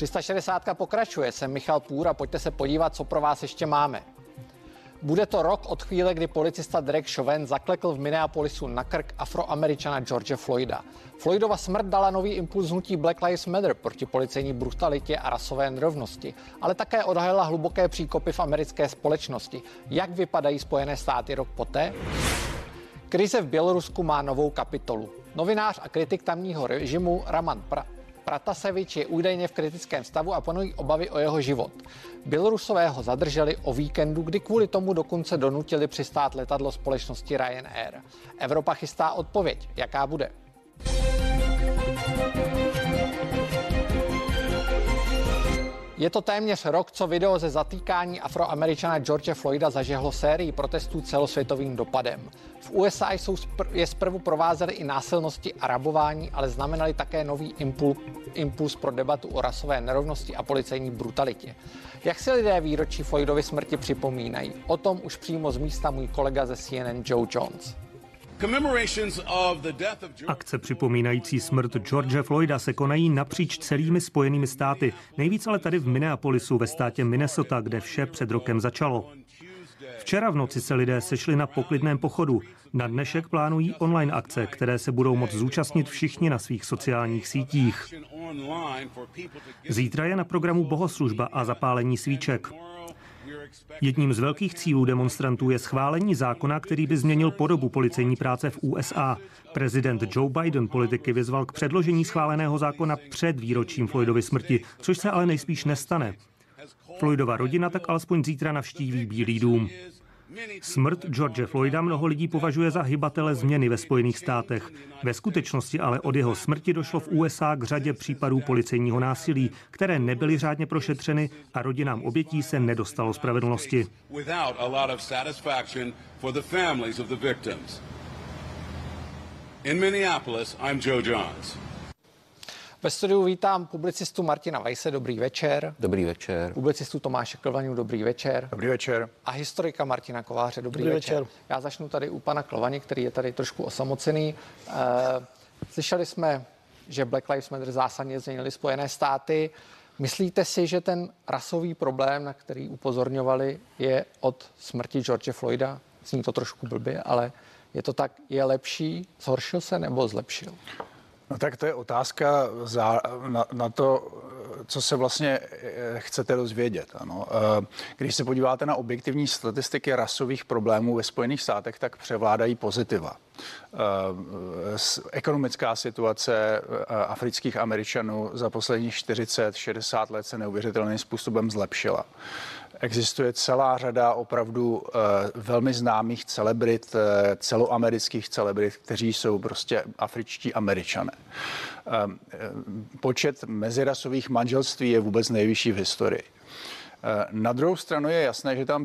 360 pokračuje, jsem Michal Půr a pojďte se podívat, co pro vás ještě máme. Bude to rok od chvíle, kdy policista Derek Chauvin zaklekl v Minneapolisu na krk afroameričana George Floyda. Floydova smrt dala nový impuls hnutí Black Lives Matter proti policejní brutalitě a rasové nerovnosti, ale také odhalila hluboké příkopy v americké společnosti. Jak vypadají Spojené státy rok poté? Krize v Bělorusku má novou kapitolu. Novinář a kritik tamního režimu Raman pra- Pratasevič je údajně v kritickém stavu a panují obavy o jeho život. Bělorusové ho zadrželi o víkendu, kdy kvůli tomu dokonce donutili přistát letadlo společnosti Ryanair. Evropa chystá odpověď. Jaká bude? Je to téměř rok, co video ze zatýkání afroameričana George Floyda zažehlo sérii protestů celosvětovým dopadem. V USA jsou spr- je zprvu provázely i násilnosti a rabování, ale znamenali také nový impul- impuls pro debatu o rasové nerovnosti a policejní brutalitě. Jak si lidé výročí Floydovy smrti připomínají? O tom už přímo z místa můj kolega ze CNN Joe Jones. Akce připomínající smrt George Floyda se konají napříč celými spojenými státy, nejvíc ale tady v Minneapolisu ve státě Minnesota, kde vše před rokem začalo. Včera v noci se lidé sešli na poklidném pochodu. Na dnešek plánují online akce, které se budou moct zúčastnit všichni na svých sociálních sítích. Zítra je na programu bohoslužba a zapálení svíček. Jedním z velkých cílů demonstrantů je schválení zákona, který by změnil podobu policejní práce v USA. Prezident Joe Biden politiky vyzval k předložení schváleného zákona před výročím Floydovy smrti, což se ale nejspíš nestane. Floydova rodina tak alespoň zítra navštíví Bílý dům. Smrt George Floyda mnoho lidí považuje za hybatele změny ve Spojených státech. Ve skutečnosti ale od jeho smrti došlo v USA k řadě případů policejního násilí, které nebyly řádně prošetřeny a rodinám obětí se nedostalo spravedlnosti. In Minneapolis, I'm Joe Johns. Ve studiu vítám publicistu Martina Vajse, dobrý večer. Dobrý večer. Publicistu Tomáše Klvaňu, dobrý večer. Dobrý večer. A historika Martina Kováře, dobrý, Dobrý večer. večer. Já začnu tady u pana Klvaně, který je tady trošku osamocený. Eh, Slyšeli jsme, že Black Lives Matter zásadně změnili Spojené státy. Myslíte si, že ten rasový problém, na který upozorňovali, je od smrti George Floyda? Zní to trošku blbě, ale je to tak, je lepší, zhoršil se nebo zlepšil? No tak to je otázka za, na, na to, co se vlastně eh, chcete dozvědět. Ano. Eh, Když se podíváte na objektivní statistiky rasových problémů ve Spojených státech, tak převládají pozitiva. Eh, Ekonomická situace eh, afrických Američanů za posledních 40-60 let se neuvěřitelným způsobem zlepšila. Existuje celá řada opravdu eh, velmi známých celebrit, celoamerických celebrit, kteří jsou prostě afričtí američané. Počet mezirasových manželství je vůbec nejvyšší v historii. Eh, Na druhou stranu je jasné, že tam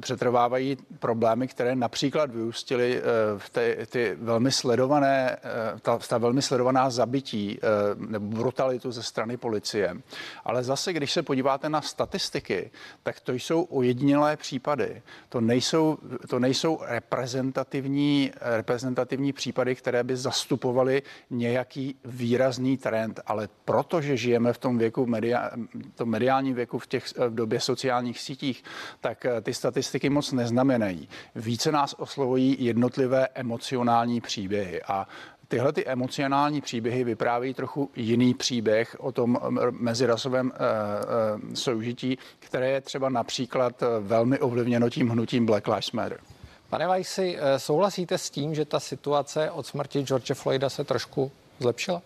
přetrvávají problémy, které například vyústily eh, v ty, ty velmi sledované, eh, ta, ta velmi sledovaná zabití nebo brutalitu ze strany policie. Ale zase, když se podíváte na statistiky, tak to jsou ojedinělé případy. To nejsou, to nejsou reprezentativní, reprezentativní případy, které by zastupovaly nějaký výrazný trend, ale protože žijeme v tom věku, media, tom mediálním věku v, těch, v době sociálních sítích, tak eh, ty statistiky moc neznamenají. Více nás oslovují jednotlivé emocionální příběhy a Tyhle ty emocionální příběhy vyprávějí trochu jiný příběh o tom eh, mezirasovém eh, soužití, které je třeba například velmi ovlivněno tím hnutím Black Lives Matter. Pane Vajsi, souhlasíte s tím, že ta situace od smrti George Floyda se trošku zlepšila?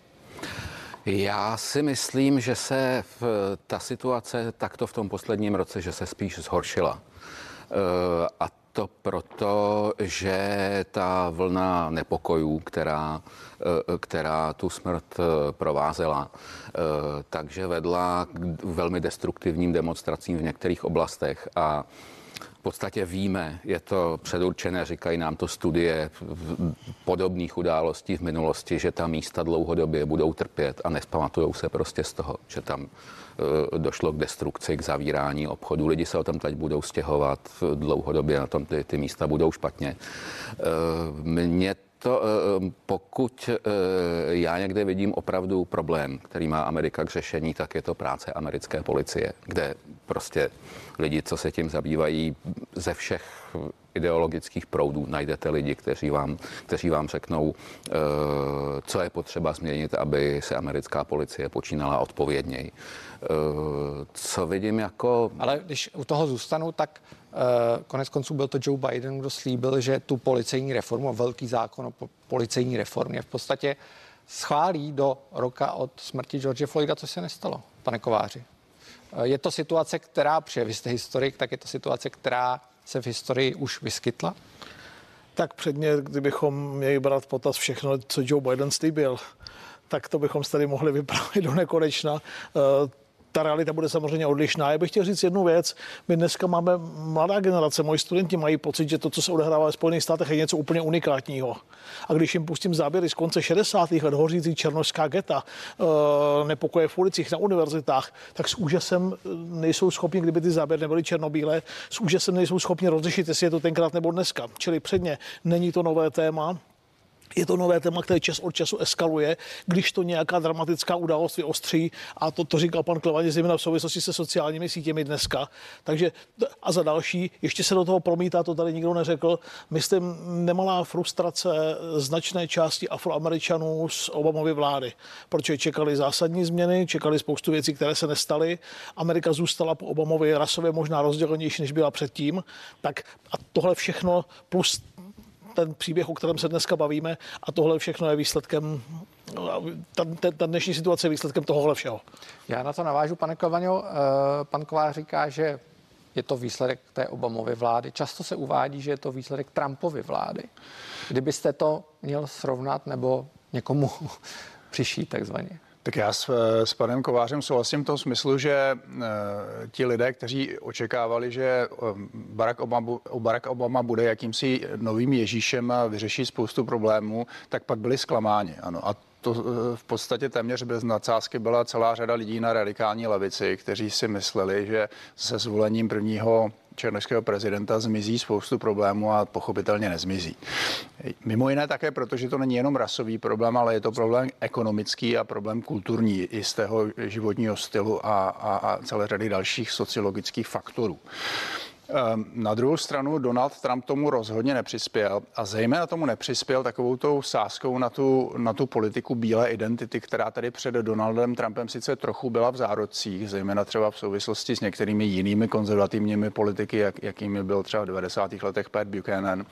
Já si myslím, že se v, ta situace takto v tom posledním roce, že se spíš zhoršila. E, A to proto, že ta vlna nepokojů, která, e, která tu smrt e, provázela, takže vedla k velmi destruktivním demonstracím v některých oblastech a podstatě víme, je to předurčené, říkají nám to studie v- podobných událostí v minulosti, že ta místa dlouhodobě budou trpět a nespamatujou se prostě z toho, že tam eh, došlo k destrukci, k zavírání obchodu. Lidi se o tom teď budou stěhovat dlouhodobě, na tom ty, ty místa budou špatně. Eh, Mně to, pokud já někde vidím opravdu problém, který má Amerika k řešení, tak je to práce americké policie, kde prostě lidi, co se tím zabývají ze všech ideologických proudů najdete lidi, kteří vám, kteří vám řeknou, eh, co je potřeba změnit, aby se americká policie počínala odpovědněji. Eh, co vidím jako... Ale když u toho zůstanu, tak eh, konec konců byl to Joe Biden, kdo slíbil, že tu policejní reformu, velký zákon o policejní reformě v podstatě schválí do roka od smrti George Floyda, co se nestalo, pane Kováři. Je to situace, která, protože vy jste historik, tak je to situace, která se v historii už vyskytla? Tak předně, kdybychom měli brát potaz všechno, co Joe Biden slíbil, tak to bychom tady mohli vyprávět do nekonečna. Ta realita bude samozřejmě odlišná. Já bych chtěl říct jednu věc. My dneska máme mladá generace, moji studenti mají pocit, že to, co se odehrává ve Spojených státech, je něco úplně unikátního. A když jim pustím záběry z konce 60. let, hořící černožská geta, eh, nepokoje v ulicích na univerzitách, tak s úžasem eh, nejsou schopni, kdyby ty záběry nebyly černobílé, s úžasem nejsou schopni rozlišit, jestli je to tenkrát nebo dneska. Čili předně není to nové téma, je to nové téma, které čas od času eskaluje, když to nějaká dramatická událost vyostří a to, to říkal pan Klevaně zejména v souvislosti se sociálními sítěmi dneska. Takže a za další, ještě se do toho promítá, to tady nikdo neřekl, myslím, nemalá frustrace značné části afroameričanů z Obamovy vlády, protože čekali zásadní změny, čekali spoustu věcí, které se nestaly. Amerika zůstala po Obamovi rasově možná rozdělenější, než byla předtím. Tak a tohle všechno plus ten příběh, o kterém se dneska bavíme a tohle všechno je výsledkem ta, ta, ta dnešní situace je výsledkem tohohle všeho. Já na to navážu, pane Kovaňo. Eh, pan Kovář říká, že je to výsledek té Obamovy vlády. Často se uvádí, že je to výsledek Trumpovy vlády. Kdybyste to měl srovnat nebo někomu přišít takzvaně? Tak já s, s panem Kovářem souhlasím v tom smyslu, že e, ti lidé, kteří očekávali, že eh, Barack Obama, Barack Obama bude jakýmsi novým Ježíšem a vyřeší spoustu problémů, tak pak byli zklamáni. Ano. A to eh, v podstatě téměř bez nadsázky byla celá řada lidí na radikální levici, kteří si mysleli, že se zvolením prvního černožského prezidenta zmizí spoustu problémů a pochopitelně nezmizí. Mimo jiné také, protože to není jenom rasový problém, ale je to problém ekonomický a problém kulturní i z toho životního stylu a, a, a celé řady dalších sociologických faktorů. Ehm, na druhou stranu Donald Trump tomu rozhodně nepřispěl a zejména tomu nepřispěl takovou tou sáskou na tu, na tu politiku bílé identity, která tady před Donaldem Trumpem sice trochu byla v zárodcích, zejména třeba v souvislosti s některými jinými konzervativními politiky, jak, jakými byl třeba v 90. letech Pat Buchanan,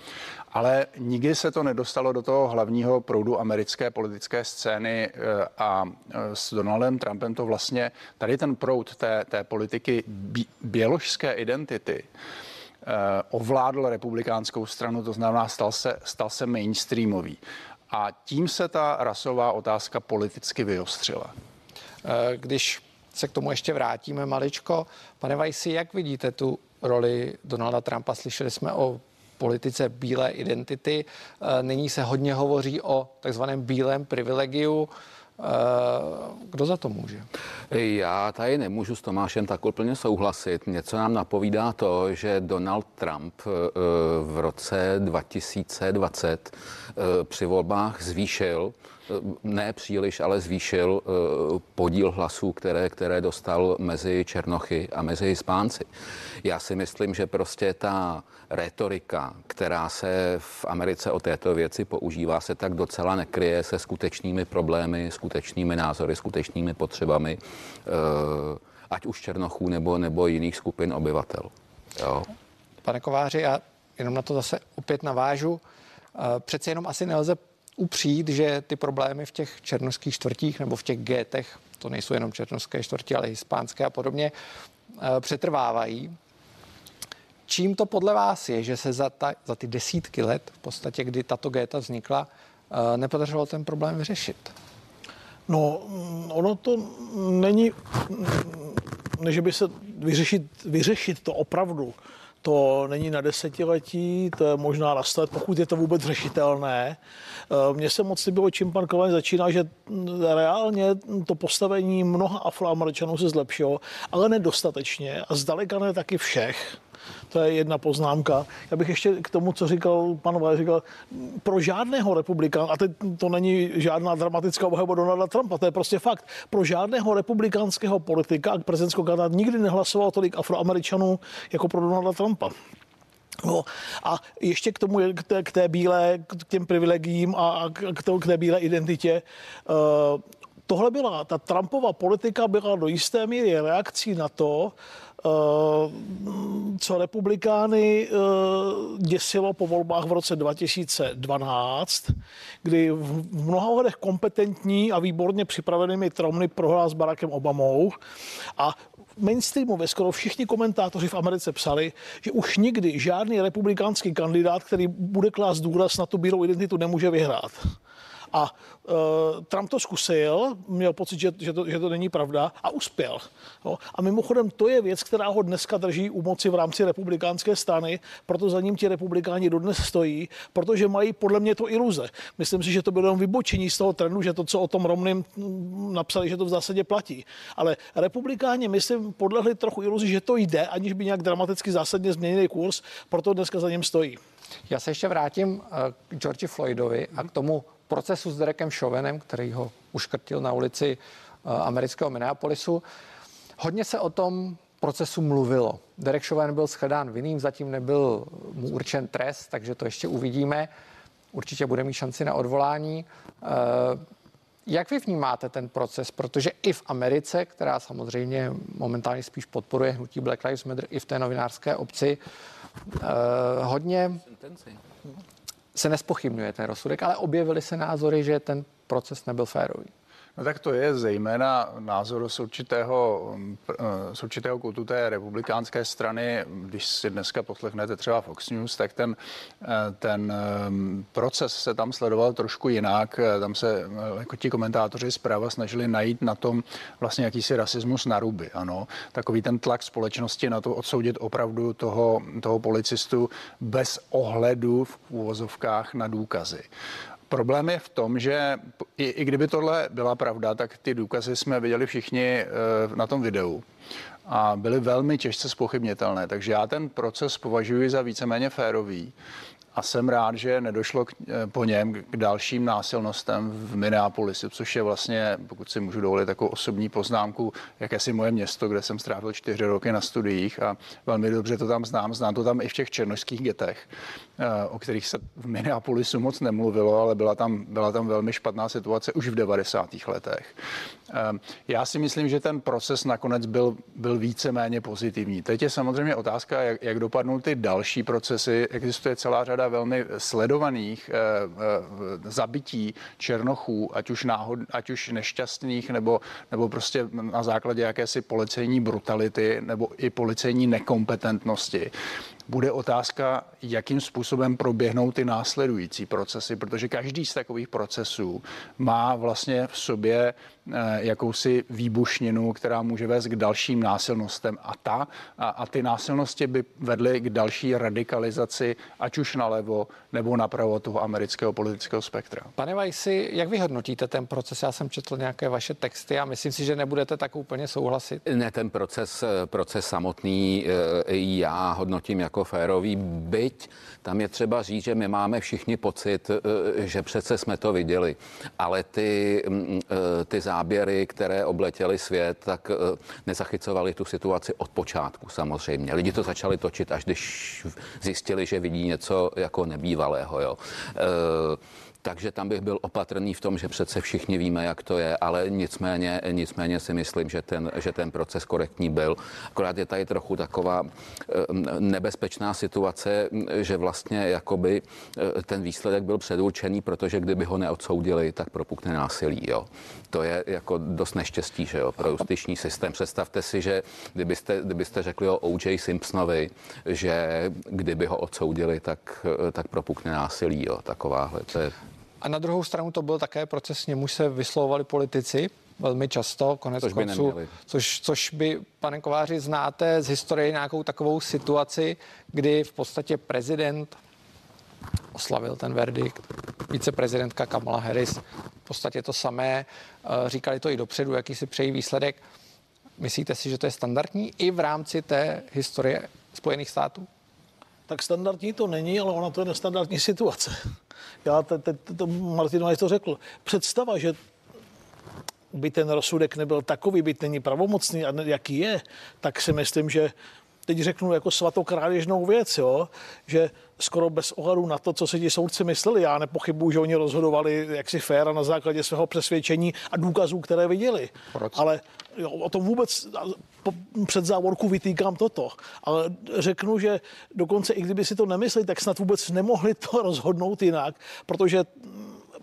ale nikdy se to nedostalo do toho hlavního proudu americké politické scény eh, a eh, s Donaldem Trumpem to vlastně, tady ten proud té, té politiky běložské identity, ovládl republikánskou stranu, to znamená stal se, stal se mainstreamový. A tím se ta rasová otázka politicky vyostřila. Eh, když se k tomu ještě vrátíme maličko, pane Vajsi, jak vidíte tu roli Donalda Trumpa? Slyšeli jsme o politice bílé identity. Eh, nyní se hodně hovoří o takzvaném bílém privilegiu. Eh, kdo za to může? Já tady nemůžu s Tomášem tak úplně souhlasit. Něco nám napovídá to, že Donald Trump eh, v roce 2020 eh, při volbách zvýšil ne příliš, ale zvýšil podíl hlasů, které, které dostal mezi Černochy a mezi Hispánci. Já si myslím, že prostě ta retorika, která se v Americe o této věci používá, se tak docela nekryje se skutečnými problémy, skutečnými názory, skutečnými potřebami, eh, ať už Černochů nebo, nebo jiných skupin obyvatel. Jo. Pane Kováři, já jenom na to zase opět navážu. Eh, přece jenom asi nelze upřít, že ty problémy v těch černoských čtvrtích nebo v těch gétech, to nejsou jenom černoské čtvrti, ale hispánské a podobně, eh, přetrvávají. Čím to podle vás je, že se za, ta, za ty desítky let, v podstatě, kdy tato géta vznikla, eh, nepodařilo ten problém vyřešit? No, ono to není, než by se vyřešit, vyřešit to opravdu, to není na desetiletí, to je možná na let, pokud je to vůbec řešitelné. Eh, mně se moc líbilo, čím pan Kovaň začíná, že reálně to postavení mnoha afroameričanů se zlepšilo, ale nedostatečně a zdaleka ne taky všech. To je jedna poznámka. Já bych ještě k tomu, co říkal pan Vale, říkal, pro žádného republikána, a teď to není žádná dramatická obhajoba Donalda Trumpa, to je prostě fakt, pro žádného republikánského politika a prezidentského kandidáta nikdy nehlasoval tolik afroameričanů jako pro Donalda Trumpa. No, a ještě k tomu, k té, k té bílé, k těm privilegiím a k, to, k té bílé identitě. Uh, tohle byla, ta Trumpova politika byla do jisté míry reakcí na to, uh, co republikány uh, děsilo po volbách v roce 2012, kdy v mnoha ohledech kompetentní a výborně připravenými Trumny prohrál s Barackem Obamou a mainstreamu ve skoro všichni komentátoři v Americe psali, že už nikdy žádný republikánský kandidát, který bude klást důraz na tu bílou identitu, nemůže vyhrát. A uh, Trump to zkusil, měl pocit, že, že, to, že to není pravda a uspěl. No. A mimochodem to je věc, která ho dneska drží u moci v rámci republikánské strany, proto za ním ti republikáni dodnes stojí, protože mají podle mě to iluze. Myslím si, že to bylo jenom vybočení z toho trendu, že to, co o tom Romnym napsali, že to v zásadě platí. Ale republikáni, myslím, podlehli trochu iluzi, že to jde, aniž by nějak dramaticky zásadně změnili kurz, proto dneska za ním stojí. Já se ještě vrátím eh, k Georgi Floydovi a k tomu procesu s Derekem Chauvinem, který ho uškrtil na ulici eh, amerického Minneapolisu. Hodně se o tom procesu mluvilo. Derek Chauvin byl shledán vinným, zatím nebyl mu určen trest, takže to ještě uvidíme. Určitě bude mít šanci na odvolání. Eh, jak vy vnímáte ten proces? Protože i v Americe, která samozřejmě momentálně spíš podporuje hnutí Black Lives Matter, i v té novinářské obci, eh, hodně se nespochybňuje ten rozsudek, ale objevily se názory, že ten proces nebyl férový. No tak to je zejména názor z určitého, z určitého koutu té republikánské strany. Když si dneska poslechnete třeba Fox News, tak ten, ten um, proces se tam sledoval trošku jinak. Tam se jako ti komentátoři zprava snažili najít na tom vlastně jakýsi rasismus na ruby. Ano. Takový ten tlak společnosti na to odsoudit opravdu toho, toho policistu bez ohledu v úvozovkách na důkazy. Problém je v tom, že i, i kdyby tohle byla pravda, tak ty důkazy jsme viděli všichni e, na tom videu a byly velmi těžce spochybnitelné. Takže já ten proces považuji za víceméně férový a jsem rád, že nedošlo k, eh, po něm k dalším násilnostem v Minneapolisu, což je vlastně, pokud si můžu dovolit takovou osobní poznámku, jakési moje město, kde jsem strávil čtyři roky na studiích a velmi dobře to tam znám. Znám to tam i v těch černožských getech, eh, o kterých se v Minneapolisu moc nemluvilo, ale byla tam, byla tam velmi špatná situace už v 90. letech. Eh, já si myslím, že ten proces nakonec byl, byl víceméně pozitivní. Teď je samozřejmě otázka, jak, jak dopadnou ty další procesy. Existuje celá řada řada velmi sledovaných eh, eh, zabití černochů, ať už, náhod, ať už nešťastných, nebo, nebo prostě na základě jakési policejní brutality, nebo i policejní nekompetentnosti bude otázka, jakým způsobem proběhnou ty následující procesy, protože každý z takových procesů má vlastně v sobě eh, jakousi výbušninu, která může vést k dalším násilnostem a ta a, a ty násilnosti by vedly k další radikalizaci, ať už nalevo nebo napravo toho amerického politického spektra. Pane Vajsi, jak vy hodnotíte ten proces? Já jsem četl nějaké vaše texty a myslím si, že nebudete tak úplně souhlasit. Ne, ten proces, proces samotný eh, já hodnotím jako jako férový, byť tam je třeba říct, že my máme všichni pocit, eh, že přece jsme to viděli, ale ty, mm, eh, ty záběry, které obletěly svět, tak eh, nezachycovali tu situaci od počátku samozřejmě. Lidi to začali točit, až když zjistili, že vidí něco jako nebývalého. Jo. Takže tam bych byl opatrný v tom, že přece všichni víme, jak to je, ale nicméně, nicméně si myslím, že ten, že ten proces korektní byl. Akorát je tady trochu taková eh, nebezpečná situace, že vlastně jakoby eh, ten výsledek byl předurčený, protože kdyby ho neodsoudili, tak propukne násilí. Jo. To je jako dost neštěstí že jo, pro justiční systém. Představte si, že kdybyste, kdybyste řekli o O.J. Simpsonovi, že kdyby ho odsoudili, tak, eh, tak propukne násilí. Jo. Takováhle. To je a na druhou stranu to byl také proces, němuž se vyslovovali politici velmi často, konec což konců, což, což by, pane Kováři, znáte z historie nějakou takovou situaci, kdy v podstatě prezident oslavil ten verdikt, viceprezidentka Kamala Harris v podstatě to samé, eh, říkali to i dopředu, jaký si přejí výsledek. Myslíte si, že to je standardní i v rámci té historie Spojených států? Tak standardní to není, ale ona to je nestandardní situace. Já teď te, te, Martin to řekl. Představa, že by ten rozsudek nebyl takový, byť není pravomocný a jaký je, tak si myslím, že teď řeknu jako svatokrádežnou věc, jo, že skoro bez ohledu na to, co si ti soudci mysleli. Já nepochybuju, že oni rozhodovali jaksi fér a na základě svého přesvědčení a důkazů, které viděli. Proč? Ale jo, o tom vůbec po, před závorku vytýkám toto. Ale řeknu, že dokonce i kdyby si to nemysleli, tak snad vůbec nemohli to rozhodnout jinak, protože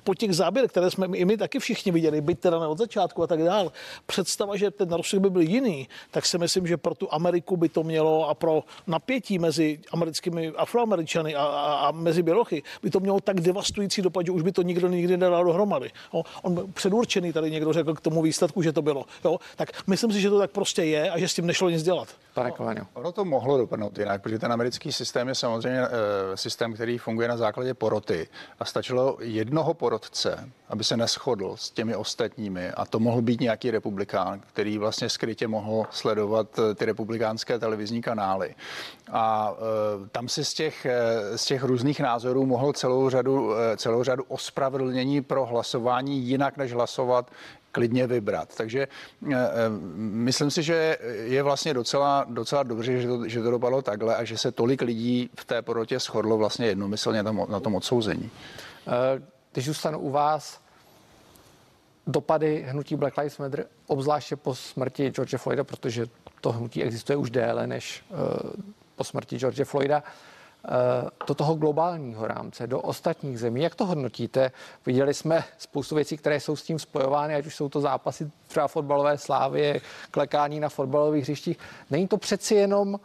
po těch záběrech, které jsme i my taky všichni viděli, byť teda ne od začátku a tak dál, představa, že ten rozsudek by byl jiný, tak si myslím, že pro tu Ameriku by to mělo a pro napětí mezi americkými afroameričany a, a, a mezi bělochy by to mělo tak devastující dopad, že už by to nikdo nikdy nedal dohromady. Jo, on byl předurčený, tady někdo řekl k tomu výsledku, že to bylo. Jo, tak myslím si, že to tak prostě je a že s tím nešlo nic dělat. Pane Kováňo. Ono to mohlo dopadnout jinak, protože ten americký systém je samozřejmě e, systém, který funguje na základě poroty a stačilo jednoho porotce, aby se neschodl s těmi ostatními a to mohl být nějaký republikán, který vlastně skrytě mohl sledovat eh, ty republikánské televizní kanály. A e, tam si z těch, z těch různých názorů mohl celou řadu, celou řadu ospravedlnění pro hlasování jinak, než hlasovat klidně vybrat. Takže eh, eh, myslím si, že je vlastně docela, docela dobře, že to, že to dopadlo takhle a že se tolik lidí v té porotě shodlo vlastně jednomyslně na tom, na tom odsouzení. Eh, když zůstanu u vás, dopady hnutí Black Lives Matter, obzvláště po smrti George Floyda, protože to hnutí existuje už déle než po smrti George Floyda, Eh, do toho globálního rámce, do ostatních zemí. Jak to hodnotíte? Viděli jsme spoustu věcí, které jsou s tím spojovány, ať už jsou to zápasy třeba fotbalové slávy, klekání na fotbalových hřištích. Není to přeci jenom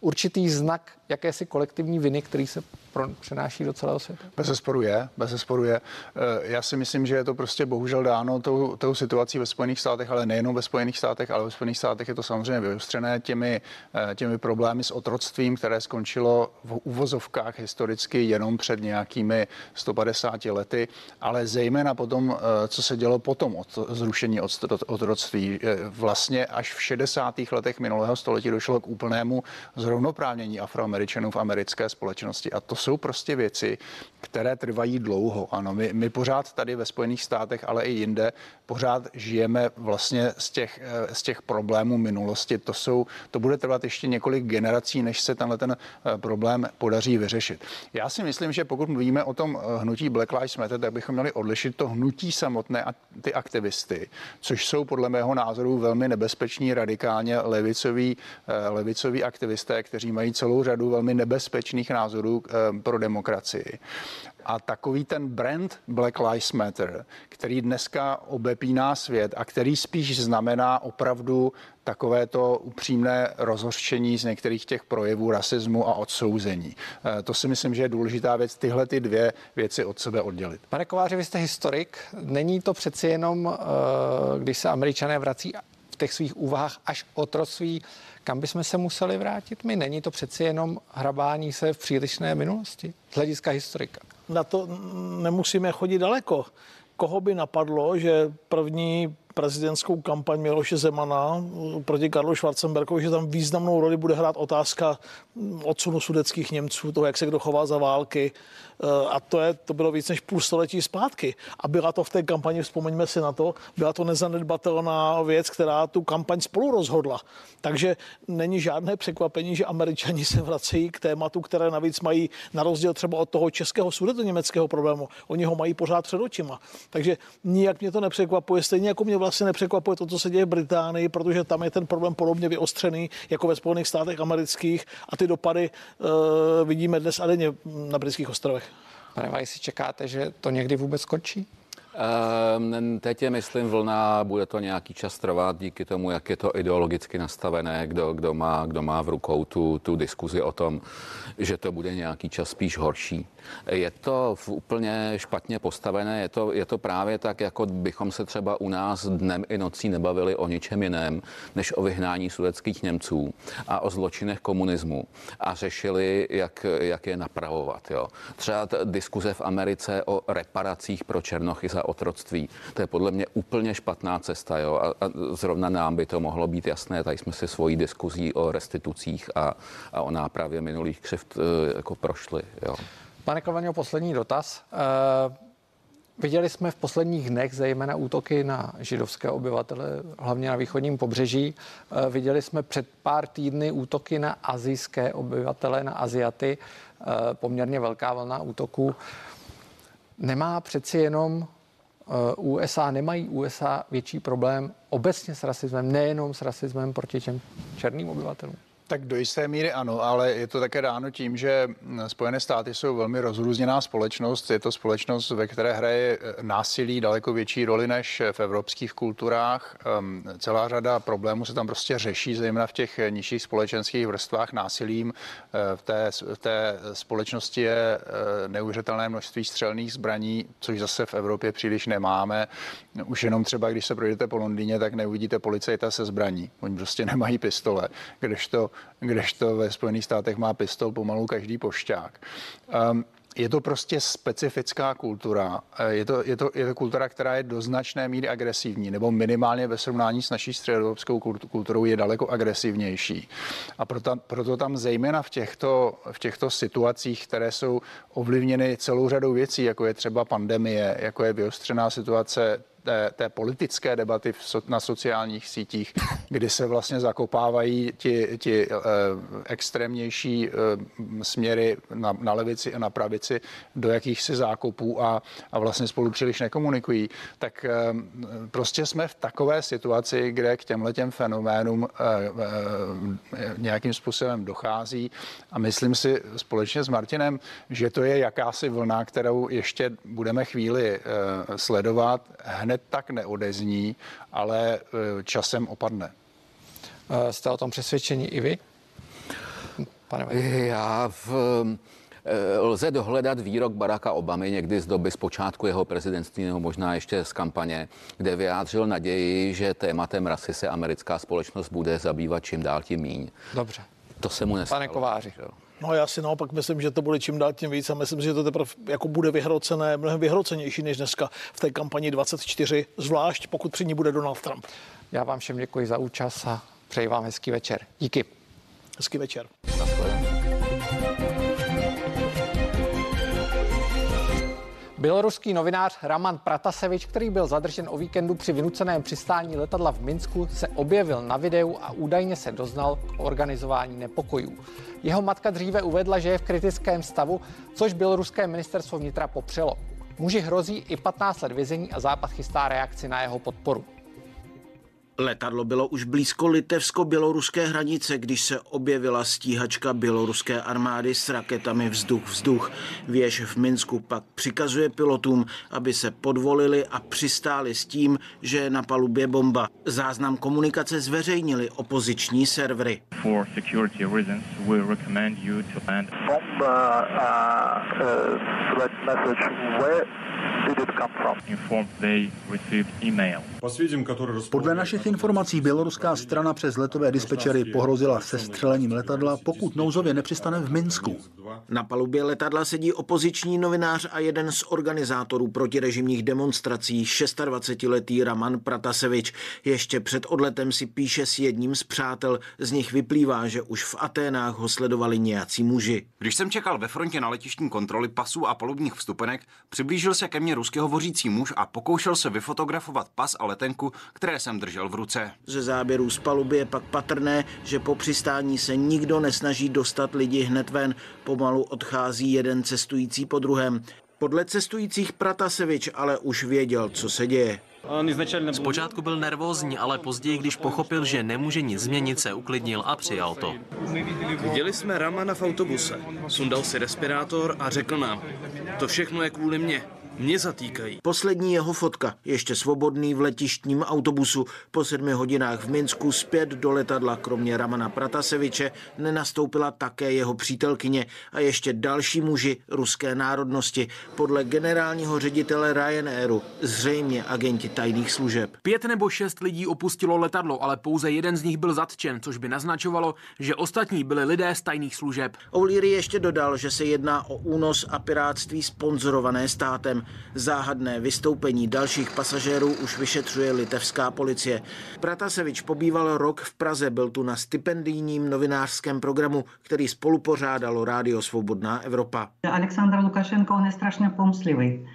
určitý znak jakési kolektivní viny, který se pro, přenáší do celého světa? Bez sporu je, bez sporu je. Eh, já si myslím, že je to prostě bohužel dáno tou, tou situací ve Spojených státech, ale nejenom ve Spojených státech, ale ve Spojených státech je to samozřejmě vyostřené těmi, eh, těmi problémy s otroctvím, které skončilo v uvozovkách historicky jenom před nějakými 150 lety, ale zejména potom, eh, co se dělo potom od zrušení otroctví. Vlastně až v 60. letech minulého století došlo k úplnému zrovnoprávnění afroameričanů v americké společnosti. A to jsou prostě věci, které trvají dlouho. Ano, my, my pořád tady ve Spojených státech, ale i jinde, pořád žijeme vlastně z těch, eh, z těch problémů minulosti. To, jsou, to bude trvat ještě několik generací, než se tenhle ten eh, problém podaří vyřešit. Já si myslím, že pokud mluvíme o tom eh, hnutí Black Lives Matter, tak bychom měli odlišit to hnutí samotné a ty aktivisty, což jsou podle mého názoru velmi nebezpeční, radikálně levicoví, levicoví aktivisté, kteří mají celou řadu velmi nebezpečných názorů pro demokracii. A takový ten brand Black Lives Matter, který dneska obepíná svět a který spíš znamená opravdu takovéto upřímné rozhořčení z některých těch projevů rasismu a odsouzení. Eh, to si myslím, že je důležitá věc, tyhle ty dvě věci od sebe oddělit. Pane Kováři, vy jste historik. Není to přeci jenom, eh, když se američané vrací v těch svých úvahách až otroctví, kam bychom se museli vrátit my? Není to přeci jenom hrabání se v přílišné minulosti z hlediska historika? Na to nemusíme chodit daleko. Koho by napadlo, že první prezidentskou kampaň Miloše Zemana proti Karlu Schwarzenbergovi, že tam významnou roli bude hrát otázka odsunu sudeckých Němců, toho, jak se kdo chová za války. Eh, a to, je, to bylo víc než půl století zpátky. A byla to v té kampani, vzpomeňme si na to, byla to nezanedbatelná věc, která tu kampaň spolu rozhodla. Takže není žádné překvapení, že američani se vracejí k tématu, které navíc mají na rozdíl třeba od toho českého německého problému. Oni ho mají pořád před očima. Takže nijak mě to nepřekvapuje. Stejně jako mě vlastně nepřekvapuje to, co se děje v Británii, protože tam je ten problém podobně vyostřený jako ve Spojených státech amerických a ty dopady uh, vidíme dnes a denně na britských ostrovech. Pane Vajsi, čekáte, že to někdy vůbec skončí? Um, teď je, myslím, vlna, bude to nějaký čas trvat díky tomu, jak je to ideologicky nastavené, kdo, kdo, má, kdo má v rukou tu, tu diskuzi o tom, že to bude nějaký čas spíš horší. Je to úplně špatně postavené, je to, je to právě tak, jako bychom se třeba u nás dnem i nocí nebavili o ničem jiném, než o vyhnání sudeckých Němců a o zločinech komunismu a řešili, jak, jak je napravovat. Jo. Třeba diskuze v Americe o reparacích pro Černochy za otroctví. To je podle mě úplně špatná cesta. Jo? A, a zrovna nám by to mohlo být jasné. Tady jsme si svojí diskuzí o restitucích a, a o nápravě minulých křivt uh, jako prošli. Jo? Pane Kovaňo, poslední dotaz. Uh, Viděli jsme v posledních dnech zejména útoky na židovské obyvatele, hlavně na východním pobřeží. Eh, viděli jsme před pár týdny útoky na azijské obyvatele, na Aziaty, eh, poměrně velká vlna útoků. Nemá přeci jenom eh, USA, nemají USA větší problém obecně s rasismem, nejenom s rasismem proti těm černým obyvatelům? Tak do jisté míry ano, ale je to také dáno tím, že Spojené státy jsou velmi rozrůzněná společnost. Je to společnost, ve které hraje eh, násilí daleko větší roli než v evropských kulturách. Ehm, celá řada problémů se tam prostě řeší, zejména v těch nižších společenských vrstvách násilím. Eh, v té, v té společnosti je eh, neuvěřitelné množství střelných zbraní, což zase v Evropě příliš nemáme. Už jenom třeba, když se projdete po Londýně, tak neuvidíte policajta se zbraní. Oni prostě nemají pistole, kdežto kdežto ve Spojených státech má pistol pomalu každý pošťák. Um, je to prostě specifická kultura. Eh, je to, je, to, je to kultura, která je do značné míry agresivní, nebo minimálně ve srovnání s naší středoevropskou kulturou je daleko agresivnější. A proto, proto tam zejména v těchto, v těchto situacích, které jsou ovlivněny celou řadou věcí, jako je třeba pandemie, jako je vyostřená situace té, té politické debaty v, na sociálních sítích, kdy se vlastně zakopávají ti, ti eh, extrémnější eh, směry na, na levici a na pravici do jakýchsi zákopů a, a vlastně spolu příliš nekomunikují, tak eh, prostě jsme v takové situaci, kde k těmhle těm fenoménům eh, eh, nějakým způsobem dochází a myslím si společně s Martinem, že to je jakási vlna, kterou ještě budeme chvíli eh, sledovat. Hned tak neodezní, ale eh, časem opadne. Eh, jste o tom přesvědčení i vy? Pane Já v, eh, lze dohledat výrok Baracka Obamy někdy z doby zpočátku jeho prezidentství nebo možná ještě z kampaně, kde vyjádřil naději, že tématem rasy se americká společnost bude zabývat čím dál tím míň. Dobře. To se mu nestalo. Pane Kováři. No já si naopak myslím, že to bude čím dál tím víc a myslím, že to teprve jako bude vyhrocené, mnohem vyhrocenější než dneska v té kampani 24, zvlášť pokud při ní bude Donald Trump. Já vám všem děkuji za účast a přeji vám hezký večer. Díky. Hezký večer. Běloruský novinář Raman Pratasevič, který byl zadržen o víkendu při vynuceném přistání letadla v Minsku, se objevil na videu a údajně se doznal k organizování nepokojů. Jeho matka dříve uvedla, že je v kritickém stavu, což běloruské ministerstvo vnitra popřelo. Muži hrozí i 15 let vězení a Západ chystá reakci na jeho podporu. Letadlo bylo už blízko litevsko-běloruské hranice, když se objevila stíhačka běloruské armády s raketami vzduch-vzduch. Věž v Minsku pak přikazuje pilotům, aby se podvolili a přistáli s tím, že je na palubě bomba. Záznam komunikace zveřejnili opoziční servery. For security reasons, we recommend you to land. Bomba, uh, uh, message. Where did it come from? Informed they received email. Podle našich informací běloruská strana přes letové dispečery pohrozila se střelením letadla, pokud nouzově nepřistane v Minsku. Na palubě letadla sedí opoziční novinář a jeden z organizátorů protirežimních demonstrací, 26-letý Raman Pratasevič. Ještě před odletem si píše s jedním z přátel. Z nich vyplývá, že už v Aténách ho sledovali nějací muži. Když jsem čekal ve frontě na letištní kontroly pasů a palubních vstupenek, přiblížil se ke mně ruský hovořící muž a pokoušel se vyfotografovat pas a letenku, které jsem držel v ruce. Ze záběrů z paluby je pak patrné, že po přistání se nikdo nesnaží dostat lidi hned ven. Pomalu odchází jeden cestující po druhém. Podle cestujících Pratasevič ale už věděl, co se děje. Zpočátku byl nervózní, ale později, když pochopil, že nemůže nic změnit, se uklidnil a přijal to. Viděli jsme Ramana v autobuse. Sundal si respirátor a řekl nám, to všechno je kvůli mně. Mě zatýkají. Poslední jeho fotka, ještě svobodný v letištním autobusu. Po sedmi hodinách v Minsku zpět do letadla, kromě Ramana Prataseviče, nenastoupila také jeho přítelkyně a ještě další muži ruské národnosti. Podle generálního ředitele Ryanairu, zřejmě agenti tajných služeb. Pět nebo šest lidí opustilo letadlo, ale pouze jeden z nich byl zatčen, což by naznačovalo, že ostatní byli lidé z tajných služeb. O'Leary ještě dodal, že se jedná o únos a piráctví sponzorované státem. Záhadné vystoupení dalších pasažérů už vyšetřuje litevská policie. Pratasevič pobýval rok v Praze, byl tu na stipendijním novinářském programu, který spolupořádalo Rádio Svobodná Evropa. Aleksandr Lukašenko, on je strašně pomslivý.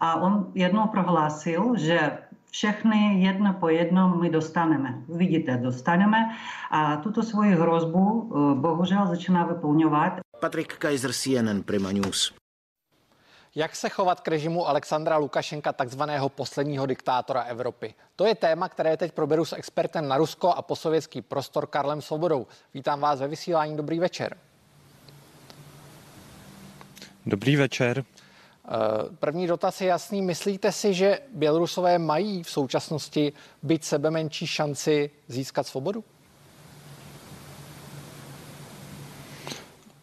A on jednou prohlásil, že všechny jedno po jednom my dostaneme. Vidíte, dostaneme a tuto svoji hrozbu eh, bohužel začíná vyplňovat. Patrik Kaiser, CNN Prima News. Jak se chovat k režimu Alexandra Lukašenka, takzvaného posledního diktátora Evropy? To je téma, které teď proberu s expertem na Rusko a posovětský prostor Karlem Svobodou. Vítám vás ve vysílání. Dobrý večer. Dobrý večer. Eh, první dotaz je jasný. Myslíte si, že Bělorusové mají v současnosti být sebe menší šanci získat svobodu?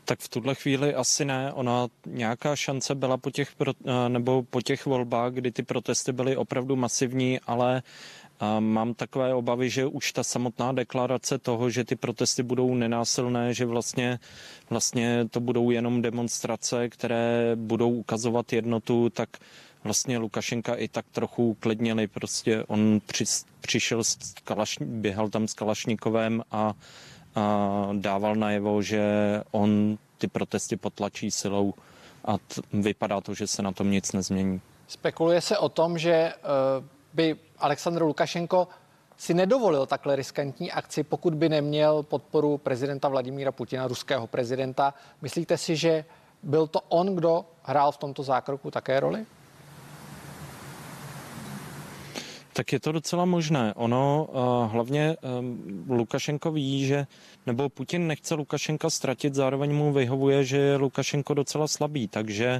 Tak v tuhle chvíli asi ne. Ona nějaká šance byla po těch, eh, nebo po těch volbách, kdy ty protesty byly opravdu masivní, ale a mám takové obavy, že už ta samotná deklarace toho, že ty protesty budou nenásilné, že vlastně, vlastně to budou jenom demonstrace, které budou ukazovat jednotu, tak vlastně Lukašenka i tak trochu uklidnili. Prostě on při, přišel, s Kalaš, běhal tam s Kalašnikovem a dával najevo, že on ty protesty potlačí silou a t, vypadá to, že se na tom nic nezmění. Spekuluje se o tom, že uh, by Aleksandr Lukašenko si nedovolil takhle riskantní akci, pokud by neměl podporu prezidenta Vladimíra Putina, ruského prezidenta. Myslíte si, že byl to on, kdo hrál v tomto zákroku také roli? Tak je to docela možné. Ono uh, hlavně um, Lukašenko ví, že nebo Putin nechce Lukašenka ztratit, zároveň mu vyhovuje, že je Lukašenko docela slabý, takže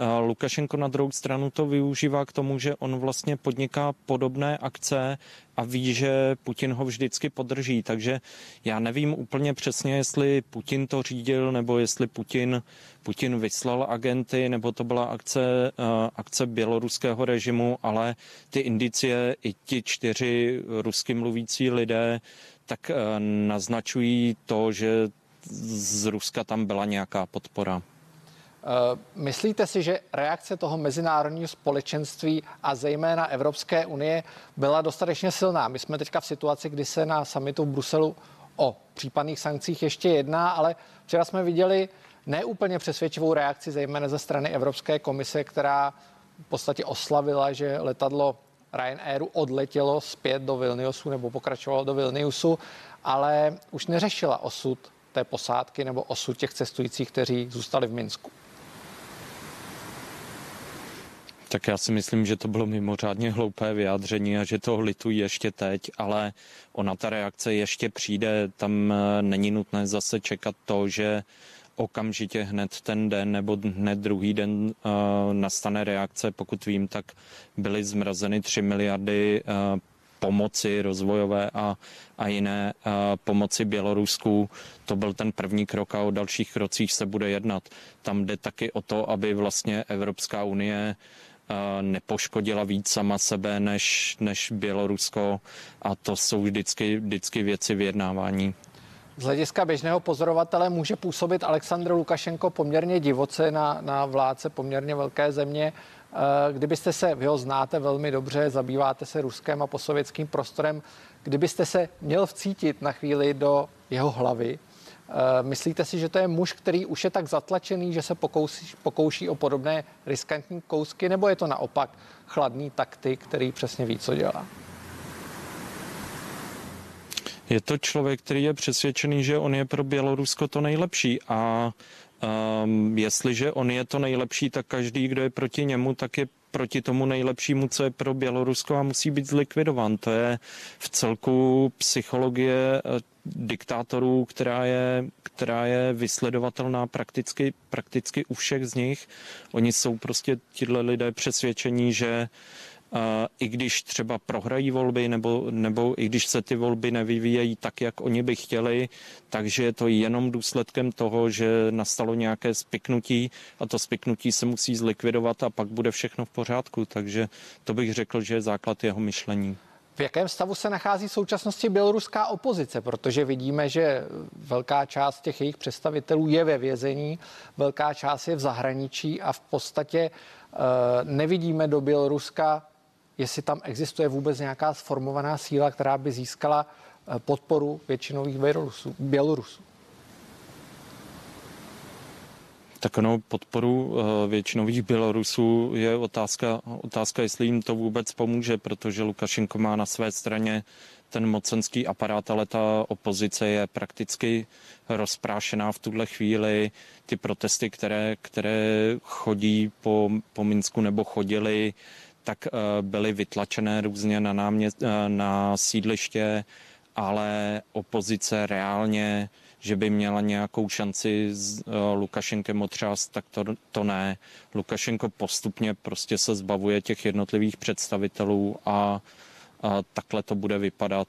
uh, Lukašenko na druhou stranu to využívá k tomu, že on vlastně podniká podobné akce a ví, že Putin ho vždycky podrží, takže já nevím úplně přesně, jestli Putin to řídil, nebo jestli Putin, Putin vyslal agenty, nebo to byla akce, uh, akce běloruského režimu, ale ty indicie i ti čtyři rusky mluvící lidé tak uh, naznačují to, že z Ruska tam byla nějaká podpora. Myslíte si, že reakce toho mezinárodního společenství a zejména Evropské unie byla dostatečně silná? My jsme teďka v situaci, kdy se na samitu v Bruselu o případných sankcích ještě jedná, ale včera jsme viděli neúplně přesvědčivou reakci, zejména ze strany Evropské komise, která v podstatě oslavila, že letadlo Ryanairu odletělo zpět do Vilniusu nebo pokračovalo do Vilniusu, ale už neřešila osud té posádky nebo osud těch cestujících, kteří zůstali v Minsku. Tak já si myslím, že to bylo mimořádně hloupé vyjádření a že to litují ještě teď, ale ona ta reakce ještě přijde. Tam eh, není nutné zase čekat to, že okamžitě hned ten den nebo hned druhý den uh, nastane reakce. Pokud vím, tak byly zmrazeny 3 miliardy uh, pomoci rozvojové a, a jiné uh, pomoci Bělorusku. To byl ten první krok a o dalších krocích se bude jednat. Tam jde taky o to, aby vlastně Evropská unie nepoškodila víc sama sebe než, než Bělorusko a to jsou vždycky, vždycky věci vyjednávání. Z hlediska běžného pozorovatele může působit Aleksandr Lukašenko poměrně divoce na, na vládce poměrně velké země. Kdybyste se, vy ho znáte velmi dobře, zabýváte se ruským a posovětským prostorem, kdybyste se měl vcítit na chvíli do jeho hlavy, Eh, myslíte si, že to je muž, který už je tak zatlačený, že se pokouší, pokouší o podobné riskantní kousky, nebo je to naopak chladný taktik, který přesně ví, co dělá? Je to člověk, který je přesvědčený, že on je pro Bělorusko to nejlepší a um, jestliže on je to nejlepší, tak každý, kdo je proti němu, tak je proti tomu nejlepšímu, co je pro Bělorusko a musí být zlikvidován. To je v celku psychologie eh, diktátorů, která je, která je vysledovatelná prakticky, prakticky u všech z nich. Oni jsou prostě tyhle lidé přesvědčení, že i když třeba prohrají volby, nebo, nebo i když se ty volby nevyvíjejí tak, jak oni by chtěli, takže je to jenom důsledkem toho, že nastalo nějaké spiknutí a to spiknutí se musí zlikvidovat a pak bude všechno v pořádku. Takže to bych řekl, že je základ jeho myšlení. V jakém stavu se nachází v současnosti běloruská opozice? Protože vidíme, že velká část těch jejich představitelů je ve vězení, velká část je v zahraničí a v podstatě uh, nevidíme do Běloruska, jestli tam existuje vůbec nějaká sformovaná síla, která by získala uh, podporu většinových Bělorusů. Bělorusů. Tak ono podporu eh, většinových Bělorusů je otázka, otázka, jestli jim to vůbec pomůže, protože Lukašenko má na své straně ten mocenský aparát, ale ta opozice je prakticky rozprášená v tuhle chvíli. Ty protesty, které, které chodí po, po Minsku nebo chodily, tak eh, byly vytlačené různě na, námě, eh, na sídliště, ale opozice reálně že by měla nějakou šanci s uh, Lukašenkem otřást, tak to, to ne. Lukašenko postupně prostě se zbavuje těch jednotlivých představitelů a, a takhle to bude vypadat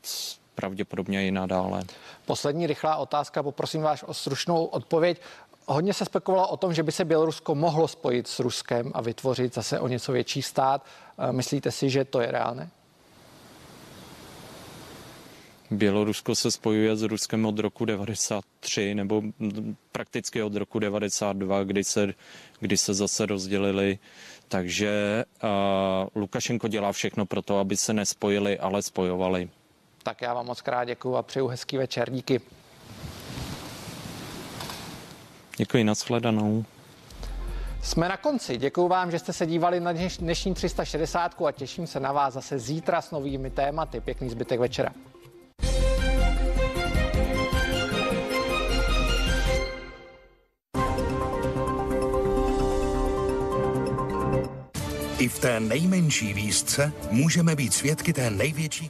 pravděpodobně i nadále. Poslední rychlá otázka, poprosím vás o stručnou odpověď. Hodně se spekulovalo o tom, že by se Bělorusko mohlo spojit s Ruskem a vytvořit zase o něco větší stát. Myslíte si, že to je reálné? Bělorusko se spojuje s Ruskem od roku 93 nebo prakticky od roku 92, kdy se, kdy se zase rozdělili. Takže uh, Lukašenko dělá všechno pro to, aby se nespojili, ale spojovali. Tak já vám moc krát děkuji a přeju hezký večer. Díky. Děkuji, nashledanou. Jsme na konci. Děkuji vám, že jste se dívali na dnešní 360 a těším se na vás zase zítra s novými tématy. Pěkný zbytek večera. I v té nejmenší výzce můžeme být svědky té největší